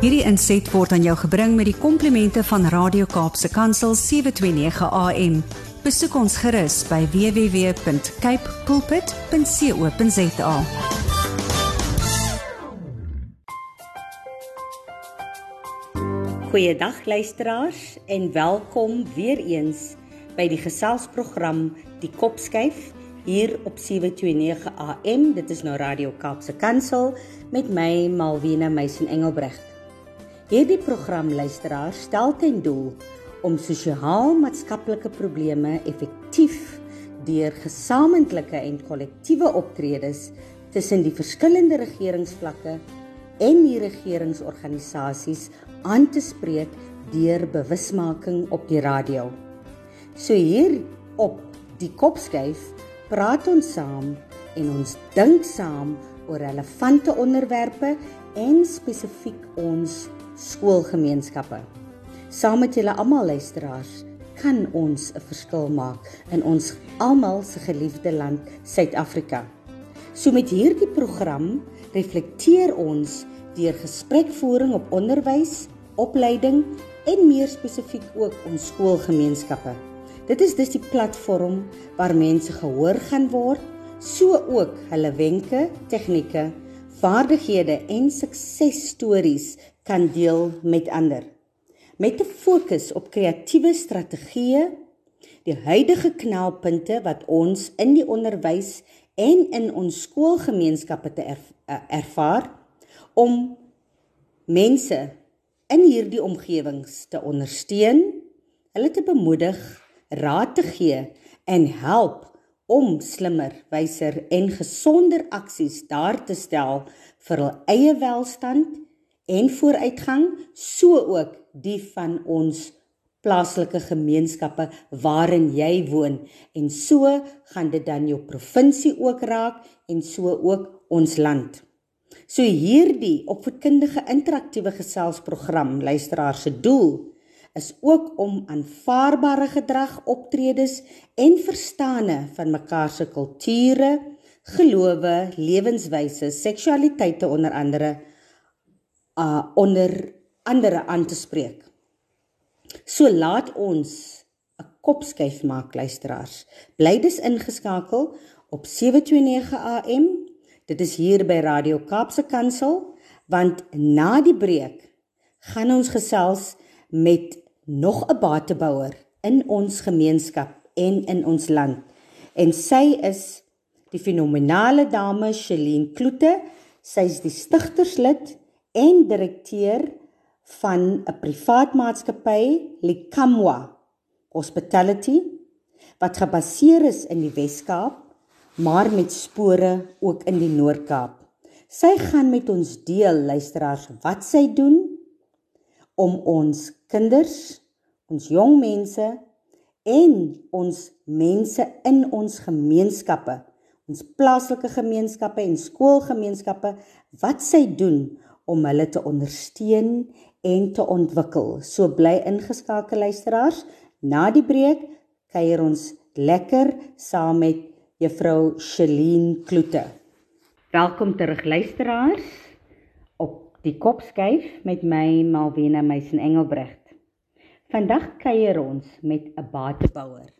Hierdie inset word aan jou gebring met die komplimente van Radio Kaapse Kansel 729 AM. Besoek ons gerus by www.cape pulpit.co.za. Goeiedag luisteraars en welkom weer eens by die geselsprogram Die Kopskyf hier op 729 AM. Dit is nou Radio Kaapse Kansel met my Malwena Meisen Engelbregt. Hierdie program luisteraar stel ten doel om sosiaal-maatskaplike probleme effektief deur gesamentlike en kollektiewe optredes tussen die verskillende regeringsvlakke en die regeringsorganisasies aan te spreek deur bewusmaking op die radio. So hier op die kopskuif praat ons saam en ons dink saam oor relevante onderwerpe en spesifiek ons skoolgemeenskappe. Saam met julle almal luisteraars kan ons 'n verskil maak in ons almal se geliefde land Suid-Afrika. So met hierdie program reflekteer ons deur gesprekvoering op onderwys, opleiding en meer spesifiek ook ons skoolgemeenskappe. Dit is dus die platform waar mense gehoor gaan word, so ook hulle wenke, tegnieke, vaardighede en suksesstories kan deel met ander. Met 'n fokus op kreatiewe strategieë, die huidige knelpunte wat ons in die onderwys en in ons skoolgemeenskappe te erf, uh, ervaar om mense in hierdie omgewings te ondersteun, hulle te bemoedig, raad te gee en help om slimmer, wyser en gesonder aksies daar te stel vir hul eie welstand en vooruitgang, so ook die van ons plaaslike gemeenskappe waarin jy woon en so gaan dit dan jou provinsie ook raak en so ook ons land. So hierdie opvoedkundige interaktiewe geselsprogram luisteraar se doel is ook om aanvaarbare gedrag, optredes en verstande van mekaar se kulture, gelowe, lewenswyse, seksualiteite onder andere uh onder andere aan te spreek. So laat ons 'n kopskuif maak luisteraars. Bly dus ingeskakel op 729 AM. Dit is hier by Radio Kaapse Kansel want na die breek gaan ons gesels met nog 'n batebouer in ons gemeenskap en in ons land. En sy is die fenominale dame Shelien Kloete. Sy is die stigterslid en direkteur van 'n privaat maatskappy, Likamwa Hospitality, wat gebaseer is in die Wes-Kaap, maar met spore ook in die Noord-Kaap. Sy gaan met ons deel, luisteraars, wat sy doen om ons kinders, ons jong mense en ons mense in ons gemeenskappe, ons plaaslike gemeenskappe en skoolgemeenskappe, wat sy doen om hulle te ondersteun en te ontwikkel. So bly ingeskakel luisteraars. Na die breek kuier ons lekker saam met juffrou Shelien Kloete. Welkom terug luisteraars op die kopskuif met my Malwena Meisen Engelbregt. Vandag kuier ons met 'n batebouer.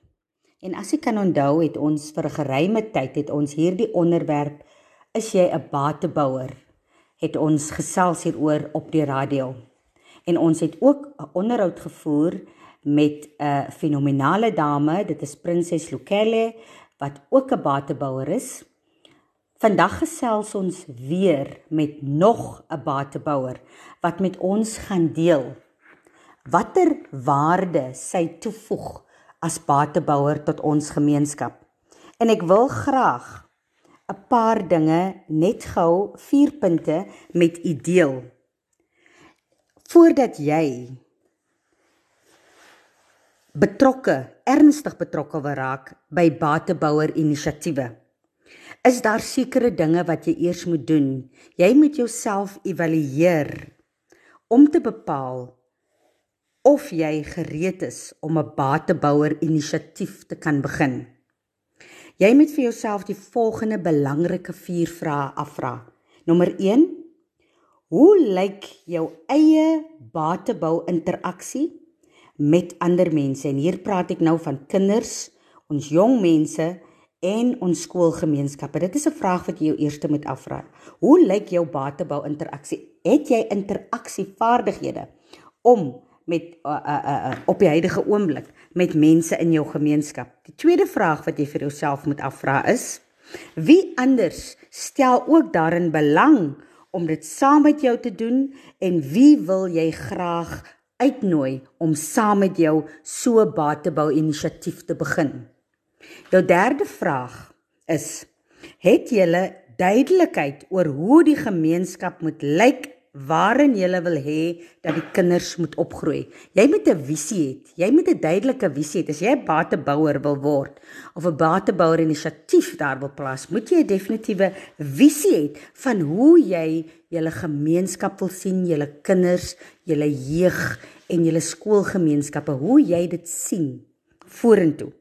En as ek kan onthou, het ons vir 'n geruime tyd het ons hierdie onderwerp is jy 'n batebouer het ons gesels hieroor op die radio. En ons het ook 'n onderhoud gevoer met 'n fenominale dame, dit is Prinses Lokele wat ook 'n batebouer is. Vandag gesels ons weer met nog 'n batebouer wat met ons gaan deel watter waarde sy toevoeg as batebouer tot ons gemeenskap. En ek wil graag 'n paar dinge net gou vier punte met u deel. Voordat jy betrokke, ernstig betrokke wil raak by batebouer inisiatiewe, is daar sekere dinge wat jy eers moet doen. Jy moet jouself evalueer om te bepaal of jy gereed is om 'n batebouer inisiatief te kan begin. Jy moet vir jouself die volgende belangrike vier vrae afvra. Nommer 1: Hoe lyk jou eie batebou interaksie met ander mense? En hier praat ek nou van kinders, ons jong mense en ons skoolgemeenskappe. Dit is 'n vraag wat jy jou eers moet afvra. Hoe lyk jou batebou interaksie? Het jy interaksievaardighede om met uh, uh, uh, op die huidige oomblik met mense in jou gemeenskap? Die tweede vraag wat jy vir jouself moet afvra is: Wie anders stel ook daarin belang om dit saam met jou te doen en wie wil jy graag uitnooi om saam met jou so batebou inisiatief te begin? Jou derde vraag is: Het julle duidelikheid oor hoe die gemeenskap moet lyk waarin jy wil hê dat die kinders moet opgroei? Jy moet 'n visie hê. Jy moet 'n duidelike visie hê. As jy 'n batebouer wil word of 'n batebouer inisiatief daar wil plaas, moet jy 'n definitiewe visie hê van hoe jy julle gemeenskap wil sien, julle kinders, julle jeug en julle skoolgemeenskappe, hoe jy dit sien vorentoe.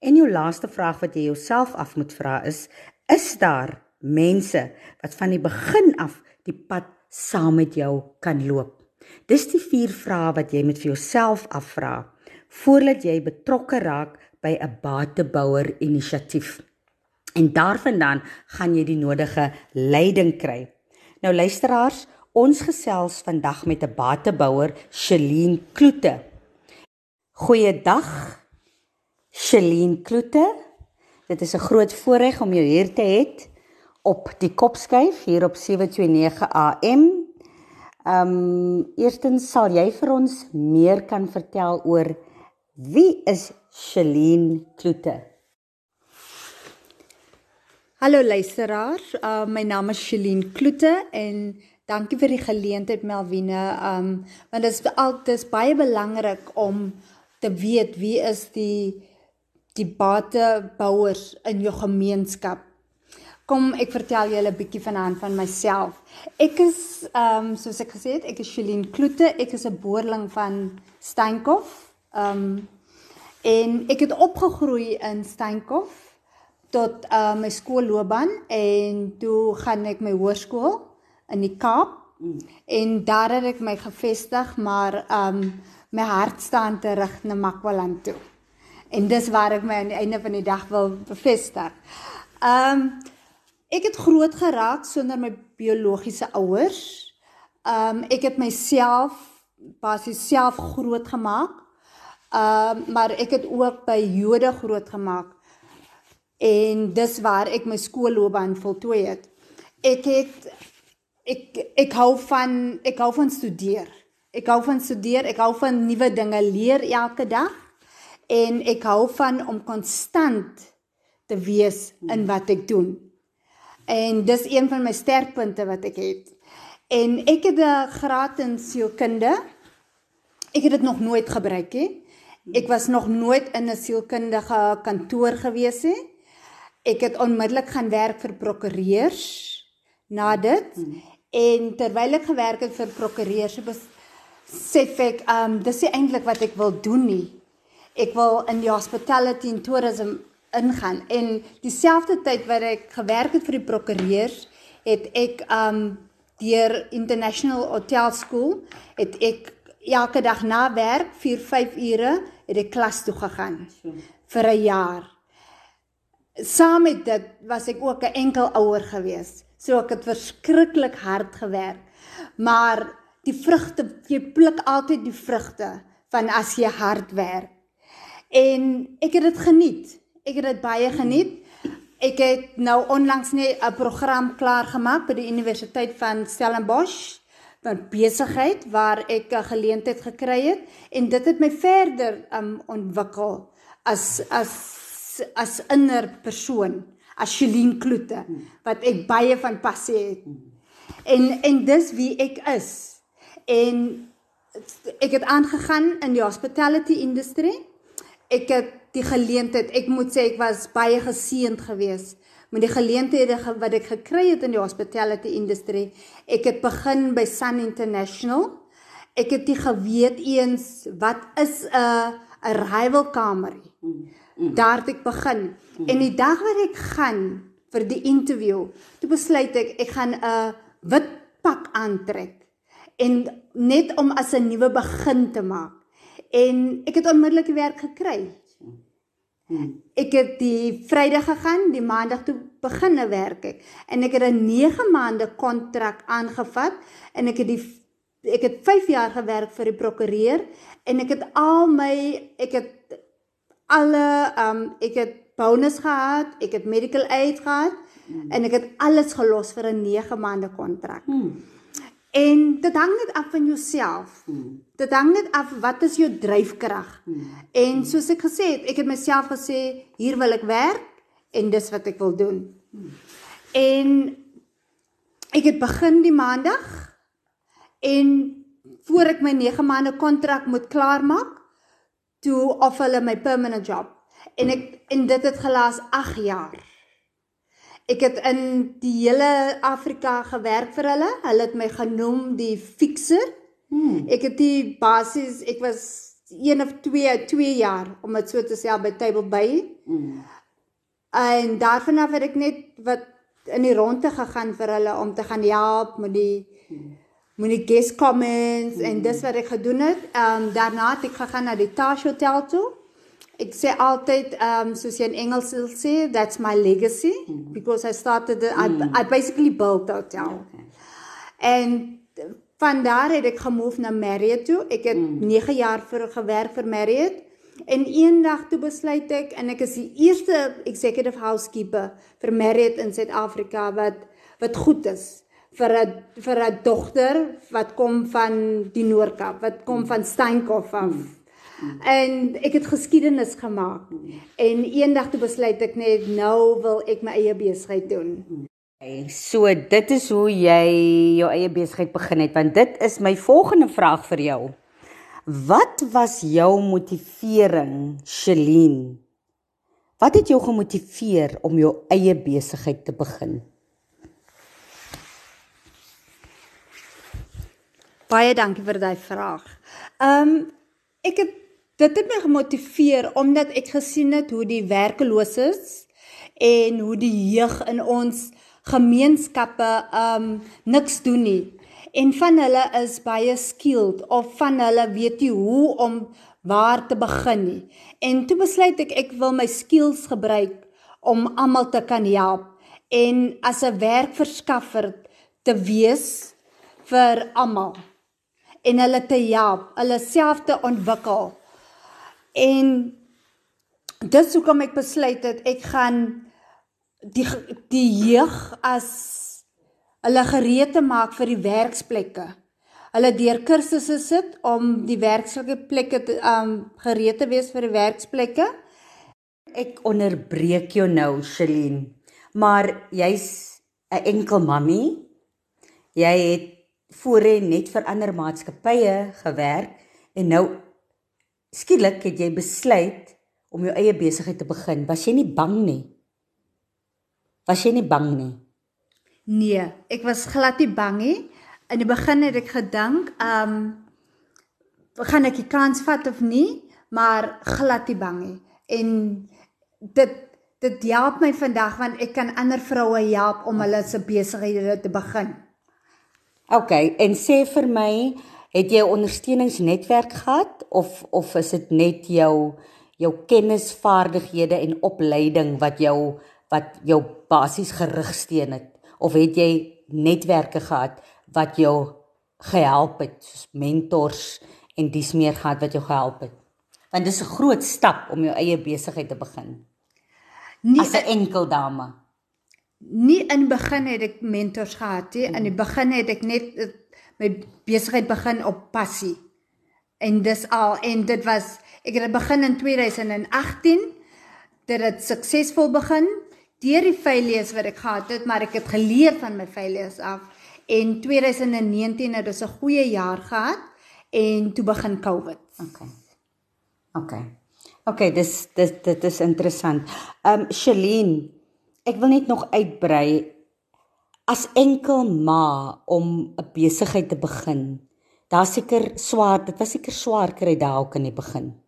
En jou laaste vraag wat jy jouself af moet vra is: is daar mense wat van die begin af die pad saam met jou kan loop? Dis die vier vrae wat jy met vir jouself afvra voordat jy betrokke raak by 'n batebouer inisiatief. En daarvandaan gaan jy die nodige leiding kry. Nou luisteraars, ons gesels vandag met 'n batebouer, Shelien Kloete. Goeiedag. Shelien Kloete. Dit is 'n groot voorreg om jou hier te hê op die Kopskyf hier op 729 AM. Ehm um, eerstens sal jy vir ons meer kan vertel oor wie is Shelien Kloete? Hallo luisteraars, uh, my naam is Shelien Kloete en dankie vir die geleentheid Melvine. Ehm um, want dit is altyd baie belangrik om te weet wie is die die batebouers in jou gemeenskap. Kom ek vertel julle 'n bietjie vanaand van myself. Ek is ehm um, soos ek gesê het, ek is Shelien Kloete. Ek is 'n boerling van Steenkof. Ehm um, en ek het opgegroei in Steenkof tot uh, my skoolloopbaan en toe gaan ek my hoërskool in die Kaap en daar het ek my gevestig maar ehm um, my hart staan terug na Makwaland toe. En dis waar ek my aan die einde van die dag wil bevestig. Ehm um, ek het groot geraak sonder my biologiese ouers. Um, ek het myself basies self groot gemaak. Um, maar ek het ook by Jode groot gemaak. En dis waar ek my skoolloopbaan voltooi het. Ek het ek ek hou van ek hou van studeer. Ek hou van studeer, ek hou van nuwe dinge leer elke dag en ek hou van om konstant te wees in wat ek doen. En dis een van my sterkpunte wat ek het. En ek het 'n graad in sielkunde. Ek het dit nog nooit gebruik nie. Ek was nog nooit in 'n sielkundige kantoor gewees nie. Ek het onmiddellik gaan werk vir prokureurs na dit. En terwyl ek gewerk het vir prokureurs, sê ek, ehm um, dis nie eintlik wat ek wil doen nie ek wil in die hospitality and tourism ingaan. En dieselfde tyd wat ek gewerk het vir die prokureurs het ek um deur international hotel school het ek elke dag na werk 4 5 ure het ek klas toe gegaan vir 'n jaar. Saam met dit was ek ook 'n enkel ouer gewees so ek het verskriklik hard gewerk. Maar die vrugte jy pluk altyd die vrugte van as jy hard werk. En ek het dit geniet. Ek het dit baie geniet. Ek het nou onlangs net 'n program klaar gemaak by die Universiteit van Stellenbosch van besigheid waar ek 'n geleentheid gekry het en dit het my verder um ontwikkel as as as inner persoon, as Shelien Kloete wat ek baie van passie het. En en dis wie ek is. En ek het aangegaan in die hospitality industry ek het die geleentheid, ek moet sê ek was baie geseënd geweest met die geleenthede wat ek gekry het in die hospitality industry. Ek het begin by Sun International. Ek het nie geweet eens wat is 'n 'n rivalkamer. Daar het ek begin. En die dag wat ek gaan vir die interview, toe besluit ek ek gaan 'n wit pak aantrek en net om as 'n nuwe begin te maak. En ek het onmiddellik werk gekry. Ek het die Vrydag gegaan, die Maandag toe beginne werk ek en ek het 'n 9 maande kontrak aangevat en ek het die ek het 5 jaar gewerk vir die prokureur en ek het al my ek het alle um ek het bonus gehad, ek het medical aid gehad mm. en ek het alles gelos vir 'n 9 maande kontrak. Mm. En dit hang net af van jouself. Hmm. Dit hang net af wat is jou dryfkrag. Hmm. En soos ek gesê het, ek het myself gesê hier wil ek werk en dis wat ek wil doen. Hmm. En ek het begin die maandag en voor ek my 9 maande kontrak moet klaarmaak, toe of hulle my permanent job. En ek en dit het gelaas 8 jaar. Ek het in die hele Afrika gewerk vir hulle. Hulle het my genoem die fixer. Hmm. Ek het die basis, ek was 1 of 2 2 jaar om dit so te sê by Table Bay. Hmm. En daarvan af het ek net wat in die ronde gegaan vir hulle om te gaan help met die met die guest comments hmm. en dis wat ek gedoen het. Ehm um, daarna het ek gegaan na die Taj Hotel toe. Ek sê altyd um soos jy in Engels sal sê that's my legacy mm -hmm. because I started the, I, mm. I basically built that hotel. Okay. En van daar het ek gemove na Marriott toe. Ek het mm. 9 jaar vir gewerk vir Marriott. En eendag toe besluit ek en ek is die eerste executive housekeeper vir Marriott in Suid-Afrika wat wat goed is vir 'n vir 'n dogter wat kom van die Noord-Kaap, wat kom mm. van Steenkop af. Mm En ek het geskiedenis gemaak. En eendag toe besluit ek net nou wil ek my eie besigheid doen. So dit is hoe jy jou eie besigheid begin het want dit is my volgende vraag vir jou. Wat was jou motivering, Shelien? Wat het jou gemotiveer om jou eie besigheid te begin? Baie dankie vir daai vraag. Ehm um, ek het dit het my gemotiveer omdat ek gesien het hoe die werkeloses en hoe die jeug in ons gemeenskappe um niks doen nie. En van hulle is baie skilled of van hulle weet nie hoe om waar te begin nie. En toe besluit ek ek wil my skills gebruik om almal te kan help en as 'n werkverskaffer te wees vir almal en hulle te help, hulle self te ontwikkel En dis hoekom ek besluit het ek gaan die die jeug as hulle gereed te maak vir die werksplekke. Hulle deur kursusse sit om die werksplekke te um gereed te wees vir die werksplekke. Ek onderbreek jou nou, Shelien. Maar jy's 'n enkel mammie. Jy het voorheen net vir ander maatskappye gewerk en nou skielik het jy besluit om jou eie besigheid te begin. Was jy nie bang nie? Was jy nie bang nie? Nee, ek was glad nie bang nie. In die begin het ek gedink, ehm um, gaan ek die kans vat of nie, maar glad nie bang nie. En dit dit help my vandag want ek kan ander vroue help om hulle se besighede te begin. OK, en sê vir my, Het jy 'n ondersteuningsnetwerk gehad of of is dit net jou jou kennisvaardighede en opleiding wat jou wat jou basies gerig steun het of het jy netwerke gehad wat jou gehelp het soos mentors en dis meer gehad wat jou gehelp het? Want dis 'n groot stap om jou eie besigheid te begin. Nie as 'n enkel dame. Nie in begin het ek mentors gehad nie. In die begin het ek net my besigheid begin op passie. En dis al en dit was ek het begin in 2018 dit het suksesvol begin deur die failures wat ek gehad het, maar ek het geleer van my failures af. En 2019 het ons 'n goeie jaar gehad en toe begin COVID. Okay. Okay. Okay, dis dis dit is interessant. Um ehm, Shelene, ek wil net nog uitbrei as enkel ma om 'n besigheid te begin. Daar seker swaar, dit was seker swaar kry daar ook in die begin.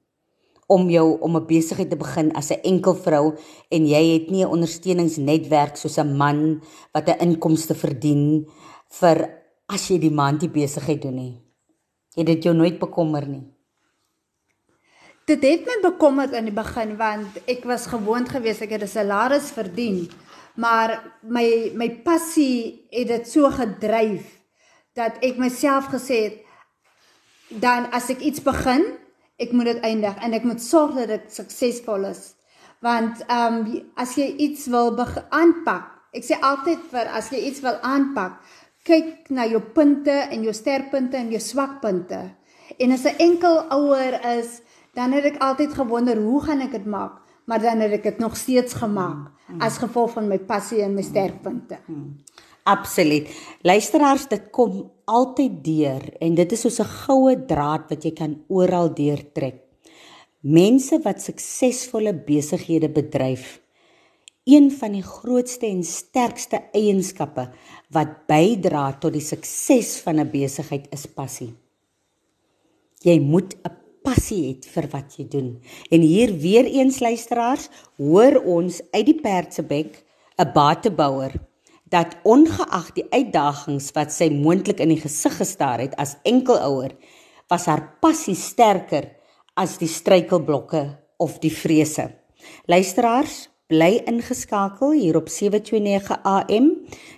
Om jou om 'n besigheid te begin as 'n enkel vrou en jy het nie 'n ondersteuningsnetwerk soos 'n man wat 'n inkomste verdien vir as jy die maand die besigheid doen nie? Het dit jou nooit bekommer nie? Dit het my bekommerd in die begin want ek was gewoond geweest ek het 'n salaris verdien, maar my my passie het dit so gedryf dat ek myself gesê het dan as ek iets begin, ek moet dit eindig en ek moet sorg dat dit suksesvol is. Want ehm um, as jy iets wil aanpak, ek sê altyd vir as jy iets wil aanpak, kyk na jou punte en jou sterkpunte en jou swakpunte. En as 'n enkel ouer is, dan het ek altyd gewonder hoe gaan ek dit maak, maar dan het ek dit nog steeds gemaak as gevolg van my passie en my sterkpunte. Absoluut. Luisteraars, dit kom altyd deur en dit is soos 'n goue draad wat jy kan oral deurtrek. Mense wat suksesvolle besighede bedryf, een van die grootste en sterkste eienskappe wat bydra tot die sukses van 'n besigheid is passie. Jy moet 'n passie hê vir wat jy doen. En hier weer eens luisteraars, hoor ons uit die perd se bek 'n batebouer dat ongeag die uitdagings wat sy moontlik in die gesig gestaar het as enkelouer, was haar passie sterker as die struikelblokke of die vrese. Luisteraars, bly ingeskakel hier op 729 AM.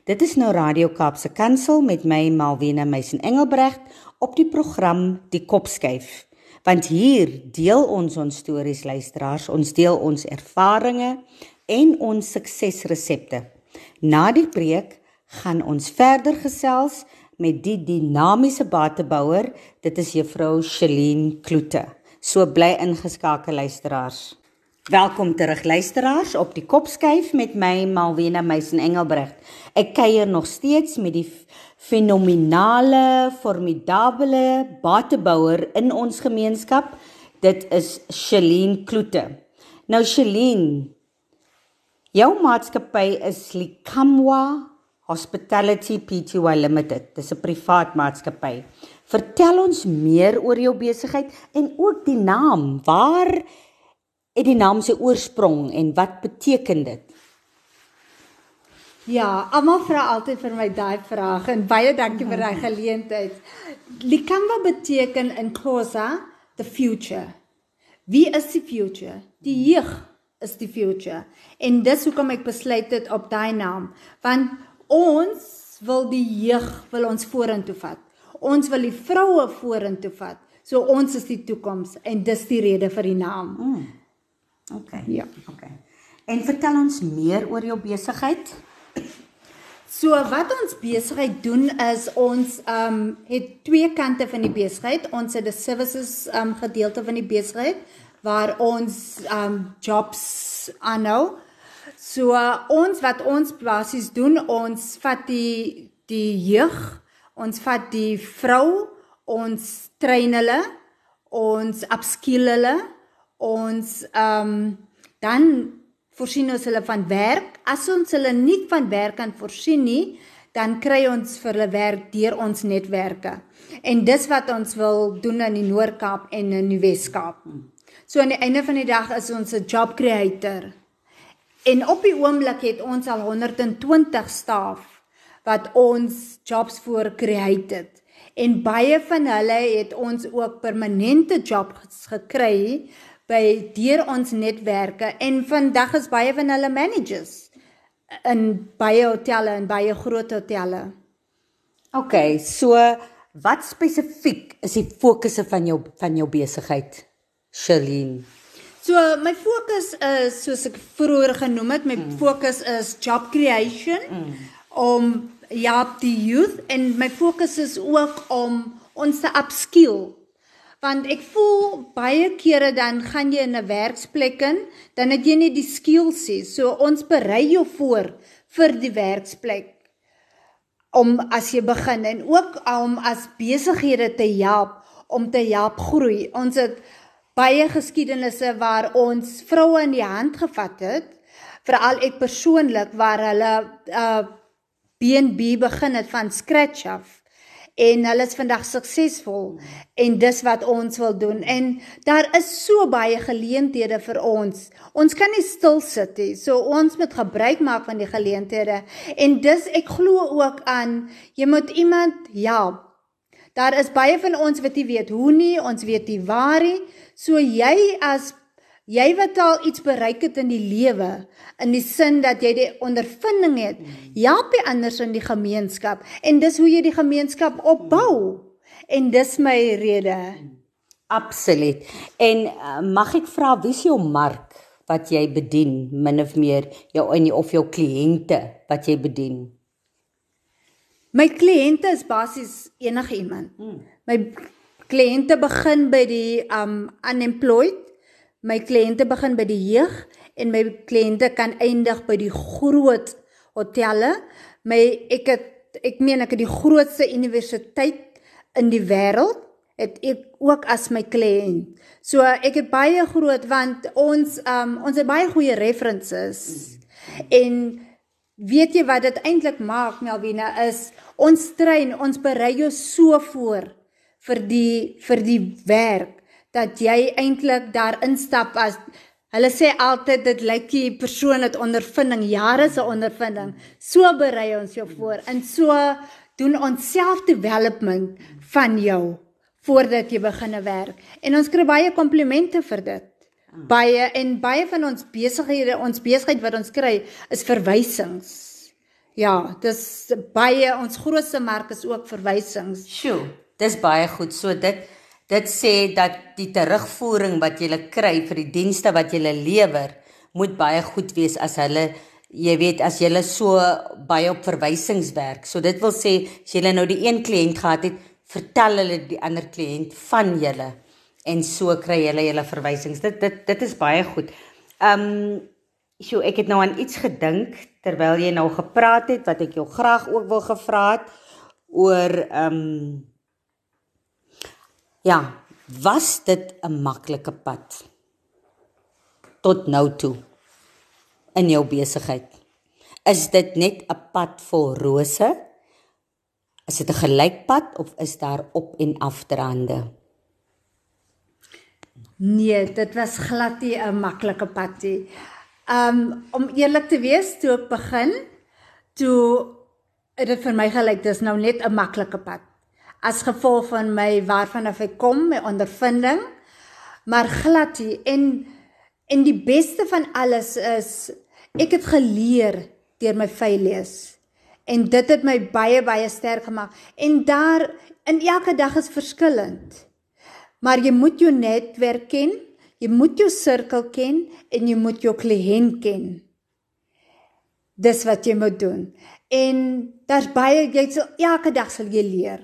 Dit is nou Radio Kaapse Kansel met my Malwena Meisen Engelbregt op die program Die Kopskuif. Want hier deel ons ons stories luisteraars, ons deel ons ervarings en ons suksesresepte. Na die preek gaan ons verder gesels met die dinamiese batebouer. Dit is juffrou Shelien Kloete. So bly ingeskakel luisteraars. Welkom terug luisteraars op die kopskuif met my Malwena Meisen Engelbregt. Ek kuier nog steeds met die fenominale, formidable batebouer in ons gemeenskap. Dit is Shelien Kloete. Nou Shelien, jou maatskappy is Likamwa Hospitality Pty Limited. Dis 'n privaat maatskappy. Vertel ons meer oor jou besigheid en ook die naam. Waar het die naam se oorsprong en wat beteken dit? Ja, almal vra altyd vir my daai vraag en baie dankie vir daai geleentheid. Likamba beteken in Xhosa the future. Wie is die future? Die jeug is die future. En dis hoekom ek besluit het op daai naam, want ons wil die jeug wil ons vorentoe vat. Ons wil die vroue vorentoe vat. So ons is die toekoms en dis die rede vir die naam. Mm. OK. Ja. OK. En vertel ons meer oor jou besigheid. So wat ons besigheid doen is ons ehm um, het twee kante van die besigheid. Ons het 'n services ehm um, gedeelte van die besigheid waar ons ehm um, jobs aanhou. So uh, ons wat ons basies doen, ons vat die die jeug, ons vat die vrou, ons train hulle, ons upskill hulle ons ehm um, dan voorsien ons hulle van werk. As ons hulle nie van werk kan voorsien nie, dan kry ons vir hulle werk deur ons netwerke. En dis wat ons wil doen in die Noord-Kaap en in die Wes-Kaap. So aan die einde van die dag is ons 'n job creator. En op die oomblik het ons al 120 staf wat ons jobs voor create het. En baie van hulle het ons ook permanente jobs gekry by deur ons netwerke en vandag is baie van hulle managers in baie hotelle en baie groot hotelle. OK, so wat spesifiek is die fokusse van jou van jou besigheid? Shalene. So my fokus is soos ek vroeër genoem het, my mm. fokus is job creation mm. om ja, die youth en my fokus is ook om ons te upskill want ek voel baie kere dan gaan jy in 'n werksplek in, dan het jy nie die skills nie. So ons berei jou voor vir die werksplek om as jy begin en ook om as besighede te help om te help groei. Ons het baie geskiedenisse waar ons vroue in die hand gevat het, veral ek persoonlik waar hulle uh B&B begin het van scratch af en hulle is vandag suksesvol en dis wat ons wil doen en daar is so baie geleenthede vir ons. Ons kan nie stil sit nie. So ons moet gebruik maak van die geleenthede en dis ek glo ook aan jy moet iemand help. Daar is baie van ons wat nie weet hoe nie, ons weet nie waar nie. So jy as jy wat al iets bereik het in die lewe in die sin dat jy die ondervinding het help jy anders in die gemeenskap. En dis hoe jy die gemeenskap opbou. En dis my rede. Absoluut. En uh, mag ek vra wie is jou mark wat jy bedien min of meer jou in of jou kliënte wat jy bedien? My kliënte is basies enige iemand hmm. my kliënte begin by die um unemployed My kliënte begin by die jeug en my kliënte kan eindig by die groot hotelle. My ek het ek meen ek het die grootste universiteit in die wêreld het ek ook as my kliënt. So ek het baie groot want ons um ons het baie goeie references. En weet jy wat dit eintlik maak Melvina is ons trein, ons berei jou so voor vir die vir die werk dat jy eintlik daar instap as hulle sê altyd dit lyk die persoon het ondervinding, jare se ondervinding. So berei ons jou voor en so doen ons self-development van jou voordat jy begin werk. En ons kry baie komplimente vir dit. Baie en baie van ons besighede, ons besigheid wat ons kry is verwysings. Ja, dis baie ons grootste mark is ook verwysings. Sjoe, dis baie goed. So dit Dit sê dat die terugvoering wat jy kry vir die dienste wat jy lewer, moet baie goed wees as hulle jy weet as jy so baie op verwysings werk. So dit wil sê as jy nou die een kliënt gehad het, vertel hulle die ander kliënt van julle en so kry hulle julle verwysings. Dit dit dit is baie goed. Ehm um, so ek het nou aan iets gedink terwyl jy nou gepraat het wat ek jou graag ook wil gevra het oor ehm um, Ja, was dit 'n maklike pad tot nou toe in jou besigheid? Is dit net 'n pad vol rose? Is dit 'n gelykpad of is daar op en afdraande? Nee, dit was glad nie 'n maklike pad nie. Um om eerlik te wees, toe ek begin, toe het dit vir my gelyk dis nou net 'n maklike pad as gevolg van my waarvan af ek kom, my ondervinding. Maar glad nie en en die beste van alles is ek het geleer deur my failures. En dit het my baie baie sterk gemaak. En daar in elke dag is verskillend. Maar jy moet jou netwerk ken, jy moet jou sirkel ken en jy moet jou kliënt ken. Dis wat jy moet doen. En daar's baie jy sal elke dag sal jy leer.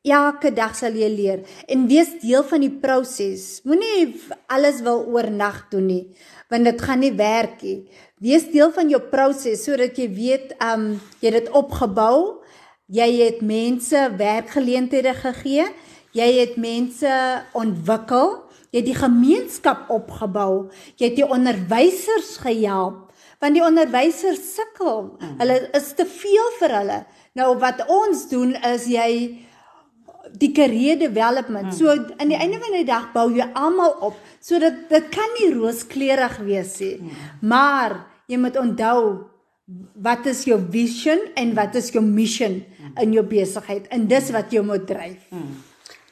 Elke dag sal jy leer en wees deel van die proses. Moenie alles wil oornag doen nie, want dit gaan nie werk nie. Wees deel van jou proses sodat jy weet, um jy het dit opgebou. Jy het mense werkgeleenthede gegee. Jy het mense ontwikkel. Jy het die gemeenskap opgebou. Jy het die onderwysers gehelp want die onderwysers sukkel. Hulle is te veel vir hulle. Nou wat ons doen is jy die career development. Hmm. So aan die einde van die dag bou jy almal op sodat dit kan nie rooskleurig wees nie. Hmm. Maar jy moet onthou wat is jou vision en wat is jou mission in jou besigheid en dis wat jou moet dryf. Hmm.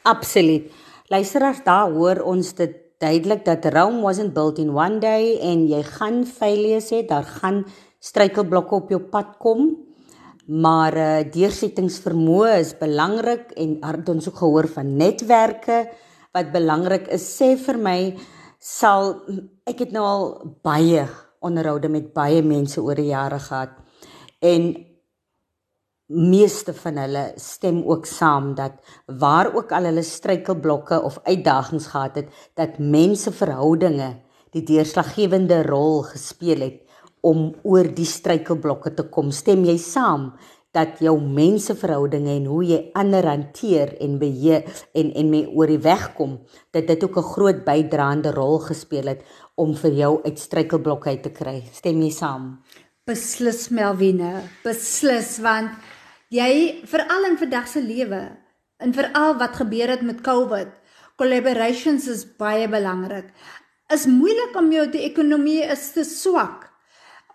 Absoluut. Luisteraars, daar hoor ons dit duidelik dat Rome wasn't built in one day en jy gaan failures hê, daar gaan struikelblokke op jou pad kom maar uh, deursettingsvermoë is belangrik en het ons ook gehoor van netwerke. Wat belangrik is sê vir my sal ek het nou al baie onderhoude met baie mense oor die jare gehad en meeste van hulle stem ook saam dat waar ook al hulle struikelblokke of uitdagings gehad het dat menseverhoudinge die deurslaggewende rol gespeel het om oor die struikelblokke te kom. Stem jy saam dat jou menseverhoudinge en hoe jy ander hanteer en beheer en en mee oor die weg kom, dat dit ook 'n groot bydraende rol gespeel het om vir jou uit struikelblokke uit te kry. Stem jy saam? Beslis Melvine, beslis want jy veral in vandag se lewe en veral wat gebeur het met COVID. Collaborations is baie belangrik. Is moeilik om jou die ekonomie is te swak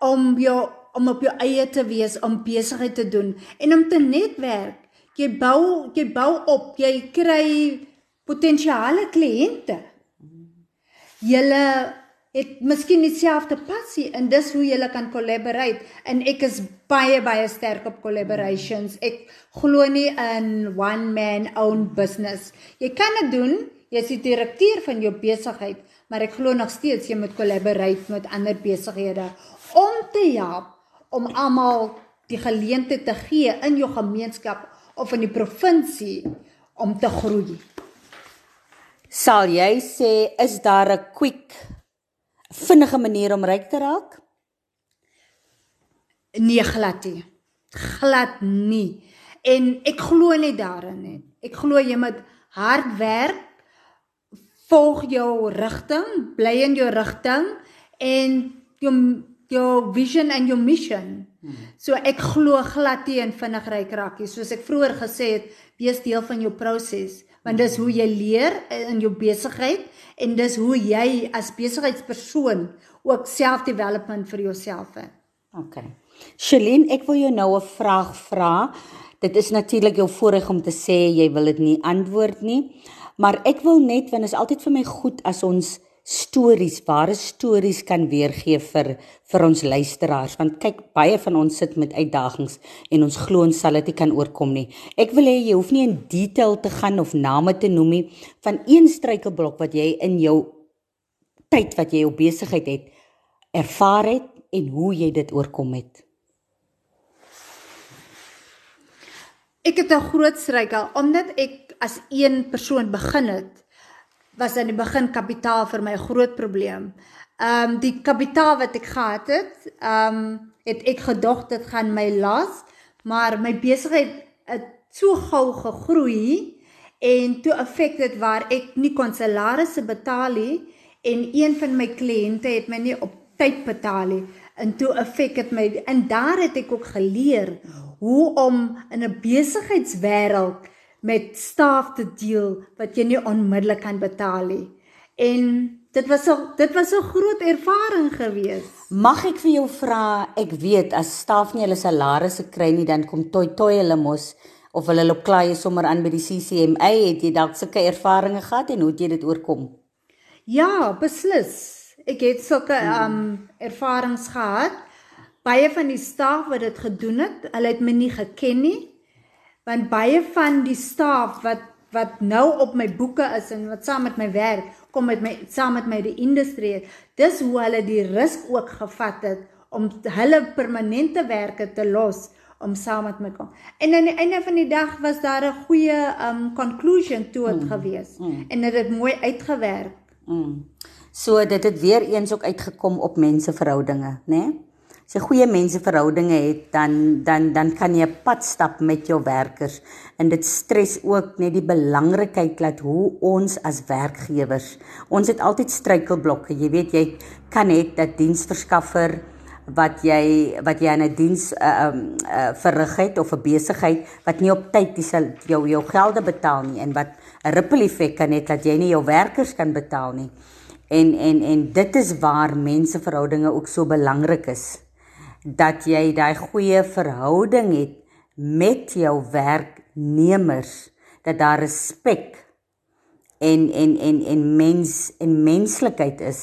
om jou om op jou eie te wees, om besigheid te doen en om te netwerk. Jy bou jy bou op, jy kry potensiale kliënte. Julle het miskien dieselfde passie en dis hoe jy kan collaborate en ek is baie baie sterk op collaborations. Ek glo nie in one man own business. Jy kan dit doen, jy's die direkteur van jou besigheid, maar ek glo nog steeds jy moet collaborate met ander besighede om te help om almal die geleentheid te gee in jou gemeenskap of in die provinsie om te groei. Sal jy sê is daar 'n quick vinnige manier om ryk te raak? Nee, glad nie. Glad nie. En ek glo nie daarin nie. Ek glo jy moet hard werk, volg jou rigting, bly in jou rigting en jou jou vision en jou mission. So ek glo glad nie in vinnig ryk raak nie. Soos ek vroeër gesê het, wees deel van jou proses want dis hoe jy leer in jou besigheid en dis hoe jy as besigheidspersoon ook self-development vir jouself het. OK. Shelin, ek wil jou nou 'n vraag vra. Dit is natuurlik jou voorreg om te sê jy wil dit nie antwoord nie, maar ek wil net want dit is altyd vir my goed as ons stories, ware stories kan weergee vir vir ons luisteraars want kyk baie van ons sit met uitdagings en ons glo ons sal dit nie kan oorkom nie. Ek wil hê jy hoef nie in detail te gaan of name te noem nie van een struikelblok wat jy in jou tyd wat jy jou besigheid het ervaar het en hoe jy dit oorkom het. Ek het 'n groot struikel omdat ek as een persoon begin het was aan die begin kapitaal vir my groot probleem. Ehm um, die kapitaal wat ek gehad het, ehm um, het ek gedog dit gaan my las, maar my besigheid het so gou gegroei en toe affek dit waar ek nie kon salarisse betaal nie en een van my kliënte het my nie op tyd betaal nie en toe affek dit my en daar het ek ook geleer hoe om in 'n besigheidswêreld met staf te deel wat jy nie onmiddellik kan betaal nie. En dit was 'n dit was 'n groot ervaring gewees. Mag ek vir jou vra, ek weet as staf nie hulle salarisse kry nie, dan kom toi toi hulle mos of hulle loop klaai sommer aan by die CCMA, het jy dalk sulke ervarings gehad en hoe het jy dit oorkom? Ja, beslis. Ek het sulke um ervarings gehad. Baie van die staf wat dit gedoen het, hulle het my nie geken nie want baie van die staf wat wat nou op my boeke is en wat saam met my werk kom met my saam met my die industrie dis hoe hulle die risk ook gevat het om hulle permanente werke te los om saam met my kom. En aan die einde van die dag was daar 'n goeie um conclusion toe het mm, gewees mm. en dit het mooi uitgewerk. Mm. So dit het weer eens ook uitgekom op menseverhoudinge, né? Nee? Jy goeie menseverhoudinge het, dan dan dan kan jy 'n pad stap met jou werkers en dit stres ook net die belangrikheid dat hoe ons as werkgewers, ons het altyd struikelblokke. Jy weet jy kan net dat diensverskaffer wat jy wat jy 'n diens uh, um uh, verrig het of 'n besigheid wat nie op tyd die jou jou gelde betaal nie en wat 'n ripple effek kan hê dat jy nie jou werkers kan betaal nie. En en en dit is waar menseverhoudinge ook so belangrik is dat jy daai goeie verhouding het met jou werknemers dat daar respek en en en en mens en menslikheid is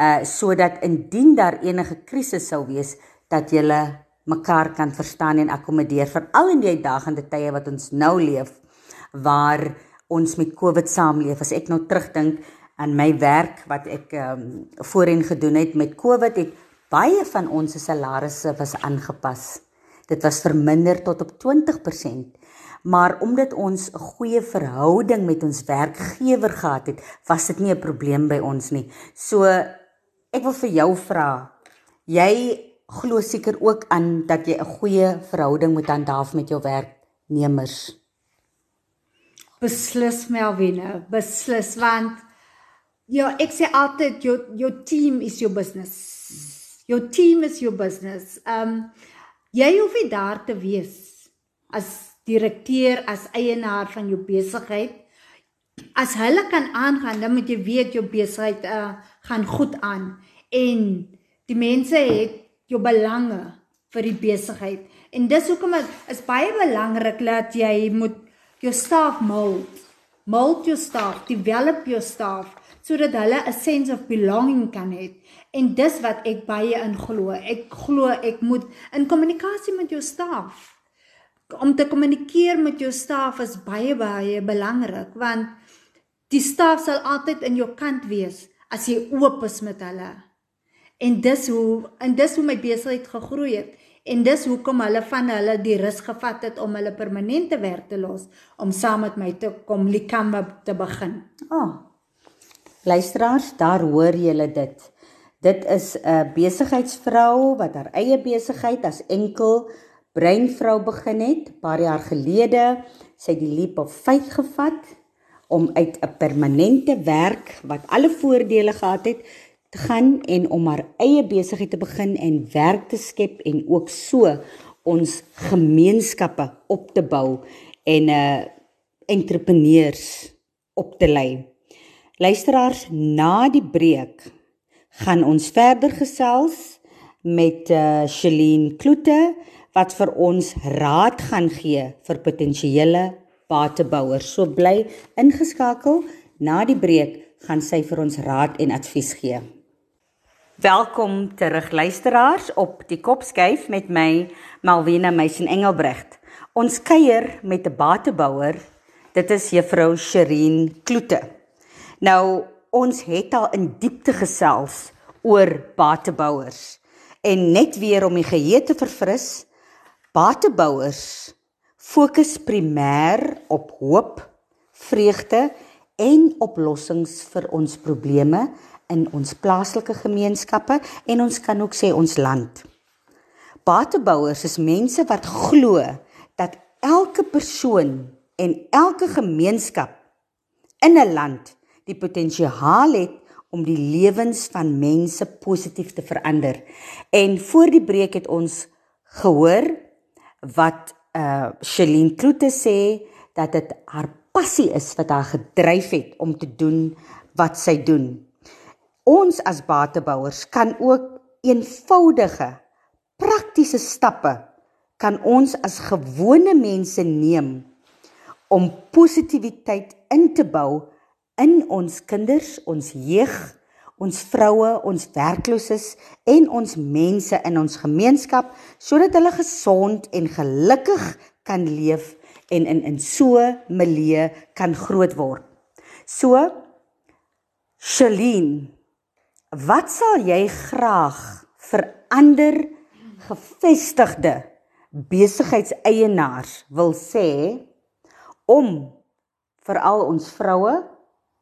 uh sodat indien daar enige krisis sou wees dat jy mekaar kan verstaan en akkommodeer veral in die uitdagende tye wat ons nou leef waar ons met Covid saamleef. As ek nou terugdink aan my werk wat ek um, voorheen gedoen het met Covid het Baie van ons salarisse was aangepas. Dit was verminder tot op 20%. Maar omdat ons 'n goeie verhouding met ons werkgewer gehad het, was dit nie 'n probleem by ons nie. So ek wil vir jou vra, jy glo seker ook aan dat jy 'n goeie verhouding moet handhaaf met jou werknemers. Beslis Melvina, beslis want ja, ek sê altyd jou jou team is jou business. Jou team is jou business. Um jy hoef nie daar te wees as direkteur, as eienaar van jou besigheid. As hulle kan aangaan, dan moet jy weet jou besigheid uh, gaan goed aan en die mense het jou belange vir die besigheid. En dis hoekom dit is baie belangrik dat jy moet jou staf mold. Mold jou staf, develop jou staf sodat hulle 'n sense of belonging kan hê. En dis wat ek baie in glo. Ek glo ek moet in kommunikasie met jou staf. Om te kommunikeer met jou staf is baie baie belangrik want die staf sal altyd in jou kant wees as jy oop is met hulle. En dis hoe en dis hoe my besigheid gegroei het. En dis hoekom hulle van hulle die rus gevat het om hulle permanente werk te los om saam met my te kom Likamba te begin. Ah. Oh. Luisteraars, daar hoor julle dit. Dit is 'n besigheidsvrou wat haar eie besigheid as enkel breinvrou begin het paar jaar gelede. Sy het die leap of faith gevat om uit 'n permanente werk wat alle voordele gehad het te gaan en om haar eie besigheid te begin en werk te skep en ook so ons gemeenskappe op te bou en 'n uh, entrepreneurs op te lei. Luisteraars, na die breek gaan ons verder gesels met uh Shelene Kloete wat vir ons raad gaan gee vir potensiële batebouers. So bly ingeskakel. Na die breek gaan sy vir ons raad en advies gee. Welkom terug luisteraars op die Kopskyf met my Malwena Meisen Engelbrecht. Ons kuier met 'n batebouer. Dit is juffrou Sherine Kloete. Nou ons het al in diepte gesels oor batebouers en net weer om die geheue te verfris, batebouers fokus primêr op hoop, vreugde en oplossings vir ons probleme in ons plaaslike gemeenskappe en ons kan ook sê ons land. Batebouers is mense wat glo dat elke persoon en elke gemeenskap in 'n land die potensiaal het om die lewens van mense positief te verander. En voor die breek het ons gehoor wat uh Shelene Kloete sê dat dit haar passie is wat haar gedryf het om te doen wat sy doen. Ons as batebouers kan ook eenvoudige praktiese stappe kan ons as gewone mense neem om positiwiteit in te bou in ons kinders, ons jeug, ons vroue, ons werklooses en ons mense in ons gemeenskap sodat hulle gesond en gelukkig kan leef en in in so 'n milieu kan groot word. So Shalien, wat sal jy graag vir ander gevestigde besigheidseienaars wil sê om veral ons vroue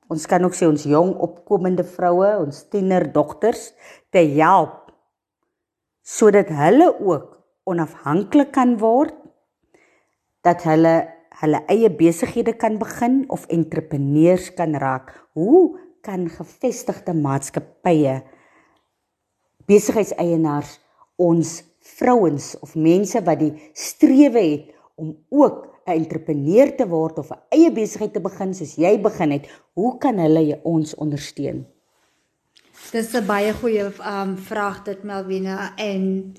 Ons kan ook sê ons jong opkomende vroue, ons tienerdogters te help sodat hulle ook onafhanklik kan word dat hulle hulle eie besighede kan begin of entrepreneurs kan raak. Hoe kan gevestigde maatskappye besigheidseienaars ons vrouens of mense wat die strewe het om ook 'n entrepreneur te word of 'n eie besigheid te begin soos jy begin het, hoe kan hulle ons ondersteun? Dis 'n baie goeie um vraag dit Melvina en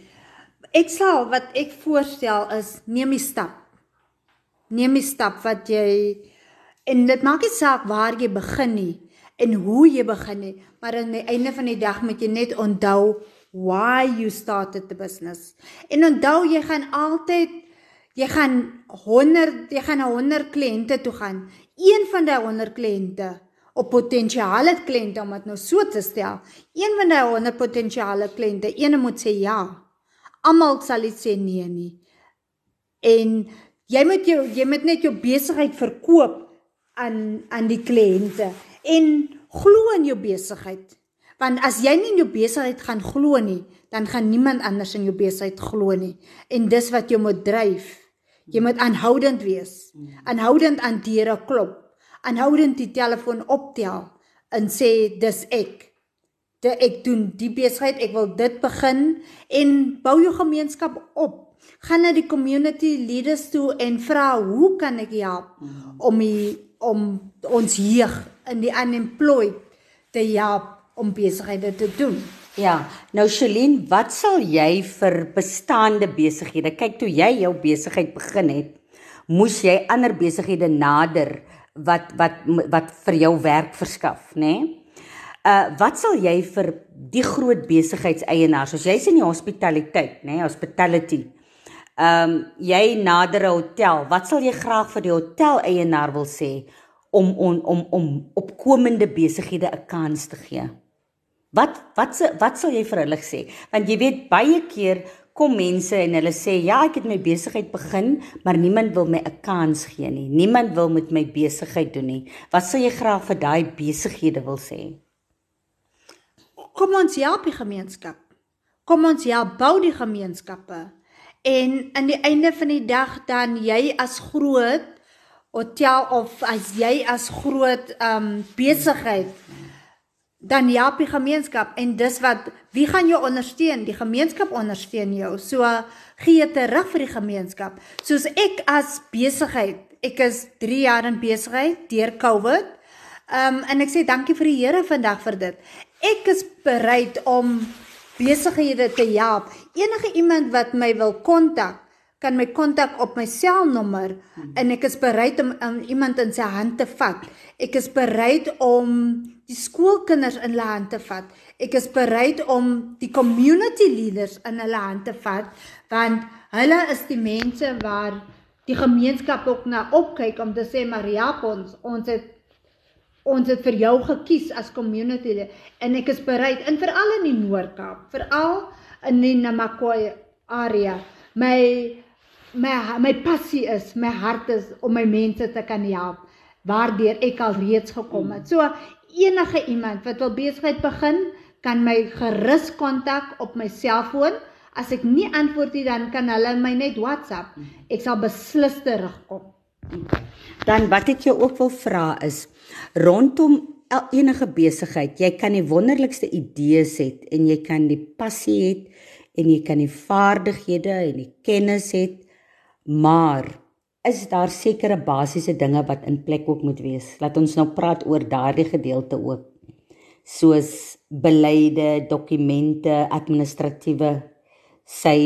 ek sal wat ek voorstel is neem die stap. Neem die stap wat jy en dit maak nie saak waar jy begin nie en hoe jy begin nie, maar aan die einde van die dag moet jy net onthou why you started the business. En onthou jy gaan altyd Jy gaan 100 jy gaan na 100 kliënte toe gaan. Een van daai 100 kliënte op potensiale kliënte om dit nou so te stel. Een van daai 100 potensiale kliënte, een moet sê ja. Almal sal dit sê nee nie. En jy moet jou jy moet net jou besigheid verkoop aan aan die kliënte en glo in jou besigheid. Want as jy nie in jou besigheid gaan glo nie, dan gaan niemand anders in jou besigheid glo nie. En dis wat jou moet dryf. Jy moet aanhoudend wees. Aanhoudend aan deure klop. Aanhoudend die telefoon optel en sê dis ek. Dit ek doen die besigheid, ek wil dit begin en bou jou gemeenskap op. Gaan na die community leaders toe en vra hoe kan ek help om die om ons jeug in die unemployed te help om besighede te doen. Ja, nou Shelien, wat sal jy vir bestaande besighede? Kyk toe jy jou besigheid begin het, moes jy ander besighede nader wat wat wat vir jou werk verskaf, nê? Nee? Uh wat sal jy vir die groot besigheidseienaars, as jy's in die hospitaliteit, nê, nee, hospitality. Ehm um, jy nader 'n hotel, wat sal jy graag vir die hotel eienaar wil sê om om om om opkomende besighede 'n kans te gee? Wat wat se wat sal jy vir hulle sê? Want jy weet baie keer kom mense en hulle sê ja, ek het my besigheid begin, maar niemand wil my 'n kans gee nie. Niemand wil met my besigheid doen nie. Wat sal jy graag vir daai besighede wil sê? Kom ons help die gemeenskap. Kom ons help bou die gemeenskappe. En aan die einde van die dag dan jy as groot hotel of as jy as groot ehm um, besigheid dan help die gemeenskap en dis wat wie gaan jou ondersteun? Die gemeenskap ondersteun jou. So gee terug vir die gemeenskap. Soos ek as besigheid, ek is 3 jaar in besigheid deur COVID. Ehm um, en ek sê dankie vir die Here vandag vir dit. Ek is bereid om besighede te help. Enige iemand wat my wil kontak, kan my kontak op my selnommer en ek is bereid om, om iemand in sy hand te vat. Ek is bereid om die skoolkinders in hulle hand te vat. Ek is bereid om die community leaders in hulle hand te vat want hulle is die mense waar die gemeenskap ook na opkyk om te sê Maria ons ons het ons het vir jou gekies as community leader en ek is bereid en veral in die Noord-Kaap, veral in die Namakwa area. My my my passie is, my hart is om my mense te kan help waardeur ek al reeds gekom het. So enige iemand wat wil besigheid begin, kan my gerus kontak op my selfoon. As ek nie antwoord nie, dan kan hulle my net WhatsApp. Ek sal beslis terugkom. Dan wat ek jou ook wil vra is rondom enige besigheid, jy kan die wonderlikste idees hê en jy kan die passie hê en jy kan die vaardighede en die kennis hê, maar is daar sekere basiese dinge wat in plek ook moet wees. Laat ons nou praat oor daardie gedeelte ook. Soos beleide, dokumente, administratiewe sy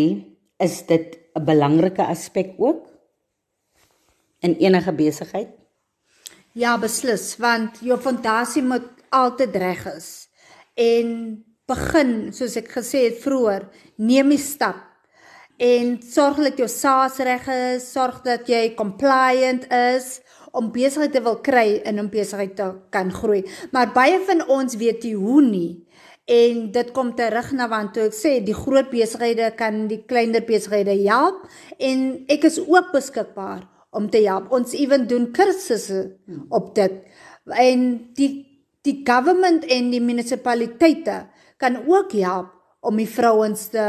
is dit 'n belangrike aspek ook in enige besigheid? Ja, beslis, want jou fondasie moet altyd reg is. En begin, soos ek gesê het vroeër, neem die stap en sorg dat jou SaaS reg is, sorg dat jy compliant is om besigheid te wil kry en om besigheid te kan groei. Maar baie van ons weet nie hoe nie. En dit kom terug na want toe ek sê die groot besighede kan die kleiner besighede help en ek is ook beskikbaar om te help. Ons ewen doen kursusse op dit. En die die government en die munisipaliteite kan ook help om die vrouens te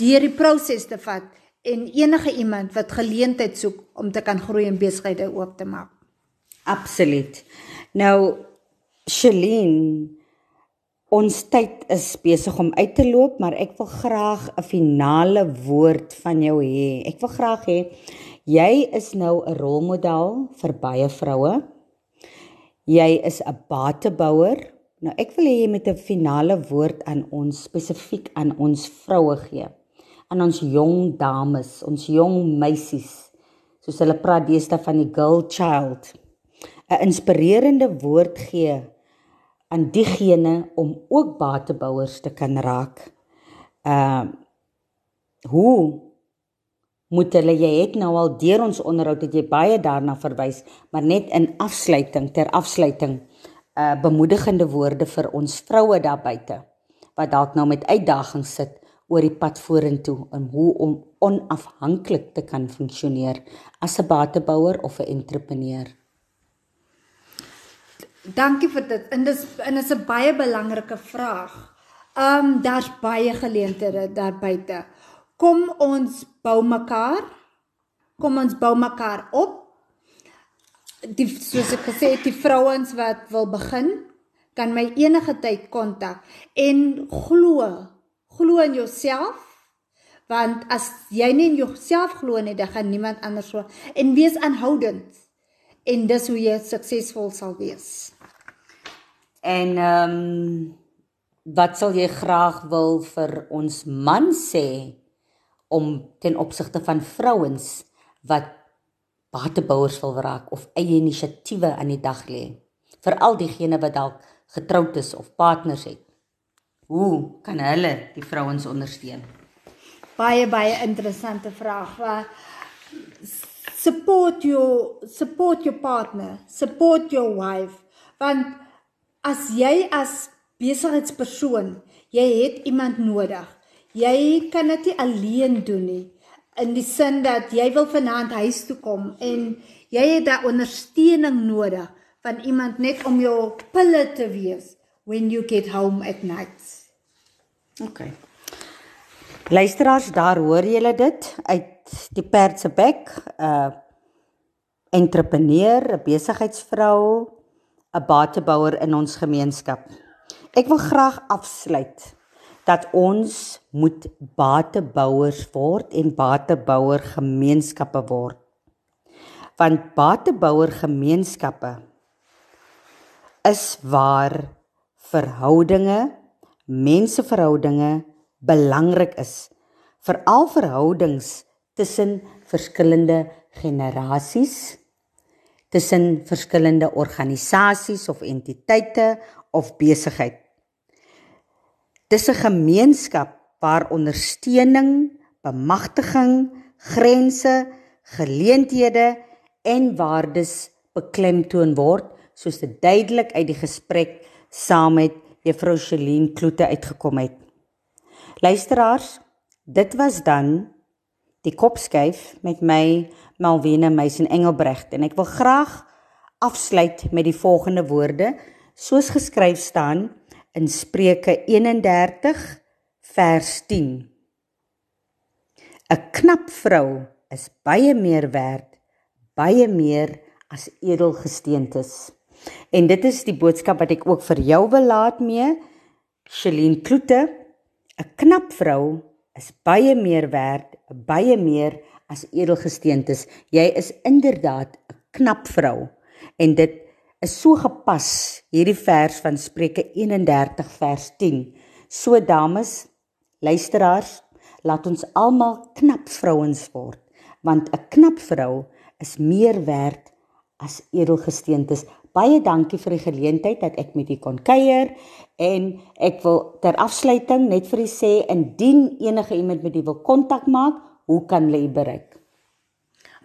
deur die proses te vat en enige iemand wat geleentheid soek om te kan groei en besighede oop te maak. Absoluut. Nou Shelene, ons tyd is besig om uit te loop, maar ek wil graag 'n finale woord van jou hê. Ek wil graag hê jy is nou 'n rolmodel vir baie vroue. Jy is 'n batebouer. Nou ek wil hê jy moet 'n finale woord aan ons spesifiek aan ons vroue gee aan ons jong dames, ons jong meisies, soos hulle praat deesdae van die girl child, 'n inspirerende woord gee aan diegene om ook batebouers te kan raak. Uh hoe moet hulle jy het nou al deur ons onderhoud het jy baie daarna verwys, maar net in afsluiting ter afsluiting uh bemoedigende woorde vir ons vroue daar buite wat dalk nou met uitdagings sit oor die pad vorentoe en hoe om onafhanklik te kan funksioneer as 'n batebouer of 'n entrepreneur. Dankie vir dit. En dis en is 'n baie belangrike vraag. Um daar's baie geleenthede daar buite. Kom ons bou mekaar. Kom ons bou mekaar op. Die soos ek gesê het, die vrouens wat wil begin, kan my enige tyd kontak en glo Glo in jouself Want as jy nie in jouself glo nie, dan gaan niemand anders so en wees aanhoudend. En dis hoe jy suksesvol sal wees. En ehm um, wat sal jy graag wil vir ons man sê om ten opsigte van vrouens wat batebouers wil raak of eie inisiatiewe aan die dag lê? Veral diegene wat dalk getroud is of partners het. Hoe kan hulle die vrouens ondersteun? Baie baie interessante vraag. Support your support your partner, support your wife. Want as jy as besigheidspersoon, jy het iemand nodig. Jy kan dit nie alleen doen nie. In die sin dat jy wil vanaand huis toe kom en jy het daai ondersteuning nodig van iemand net om jou pille te wees when you get home at night. OK. Luisteraars, daar hoor julle dit uit die perd se bek, 'n uh, entrepreneur, 'n besigheidsvrou, 'n batebouer in ons gemeenskap. Ek wil graag afsluit dat ons moet batebouers word en batebouer gemeenskappe word. Want batebouer gemeenskappe is waar verhoudinge, menseverhoudinge belangrik is. Veral verhoudings tussen verskillende generasies, tussen verskillende organisasies of entiteite of besigheid. Dis 'n gemeenskap waar ondersteuning, bemagtiging, grense, geleenthede en waardes beklemtoon word soos dit duidelik uit die gesprek saam met Juffrou Celine Kloete uitgekom het. Luisteraars, dit was dan die kopskuif met my Malwena Meisen Engelbregt en ek wil graag afsluit met die volgende woorde soos geskryf staan in Spreuke 31 vers 10. 'n Knap vrou is baie meer werd, baie meer as edelgesteentes. En dit is die boodskap wat ek ook vir jou wil laat mee. Celine Kloete, 'n knap vrou is baie meer werd, baie meer as edelgesteentes. Jy is inderdaad 'n knap vrou. En dit is so gepas hierdie vers van Spreuke 31 vers 10. So dames, luisteraars, laat ons almal knap vrouens word, want 'n knap vrou is meer werd as edelgesteentes. Baie dankie vir die geleentheid dat ek met u kon kuier en ek wil ter afsluiting net vir u sê indien enige iemand met u wil kontak maak, hoe kan hulle u bereik?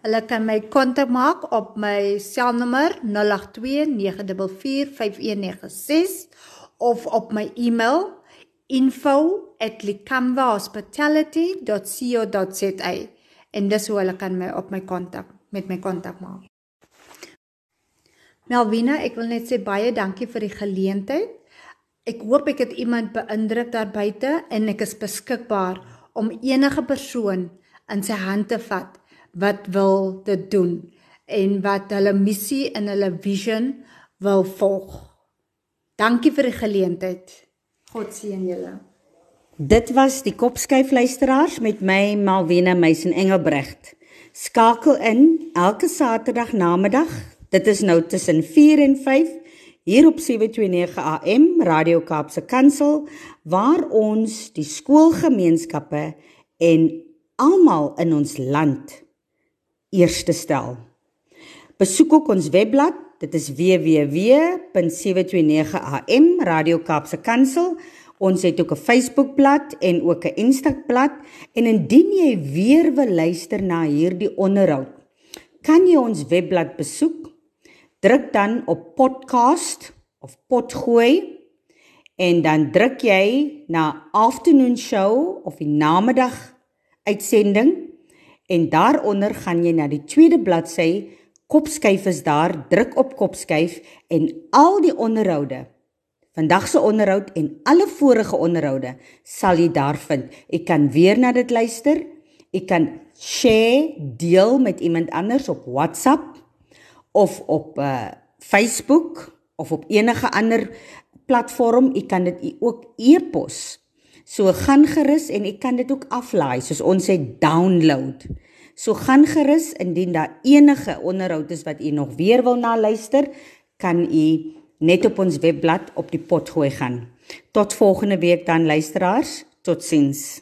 Hulle kan my kontak maak op my selnommer 0829445196 of op my e-mail info@likamvahospitality.co.za en dis hoe hulle kan my op my kontak met my kontak maak. Melvina, ek wil net sê baie dankie vir die geleentheid. Ek hoop ek het iemand beïndruk daar buite en ek is beskikbaar om enige persoon in sy hand te vat wat wil dit doen en wat hulle missie en hulle vision wil volg. Dankie vir die geleentheid. God seën julle. Dit was die kopskyf luisteraars met my Malwena Meisen Engelbregt. Skakel in elke Saterdag namiddag Dit is nou tussen 4 en 5 hier op 729 AM Radio Kaapse Kansel waar ons die skoolgemeenskappe en almal in ons land eerste stel. Besoek ook ons webblad, dit is www.729am Radio Kaapse Kansel. Ons het ook 'n Facebookblad en ook 'n Instagramblad en indien jy weer wil luister na hierdie onderhoud, kan jy ons webblad besoek druk dan op podcast of potgooi en dan druk jy na afternoon show of die namiddag uitsending en daaronder gaan jy na die tweede bladsy kopskuif is daar druk op kopskuif en al die onderhoude vandag se onderhoud en alle vorige onderhoude sal jy daar vind. Jy kan weer na dit luister jy kan share deel met iemand anders op WhatsApp of op uh Facebook of op enige ander platform, u kan dit ook e-pos So gaan gerus en ek kan dit ook aflaai soos ons sê download. So gaan gerus indien daar enige onderhoud is wat u nog weer wil na luister, kan u net op ons webblad op die pot gooi gaan. Tot volgende week dan luisteraars. Totsiens.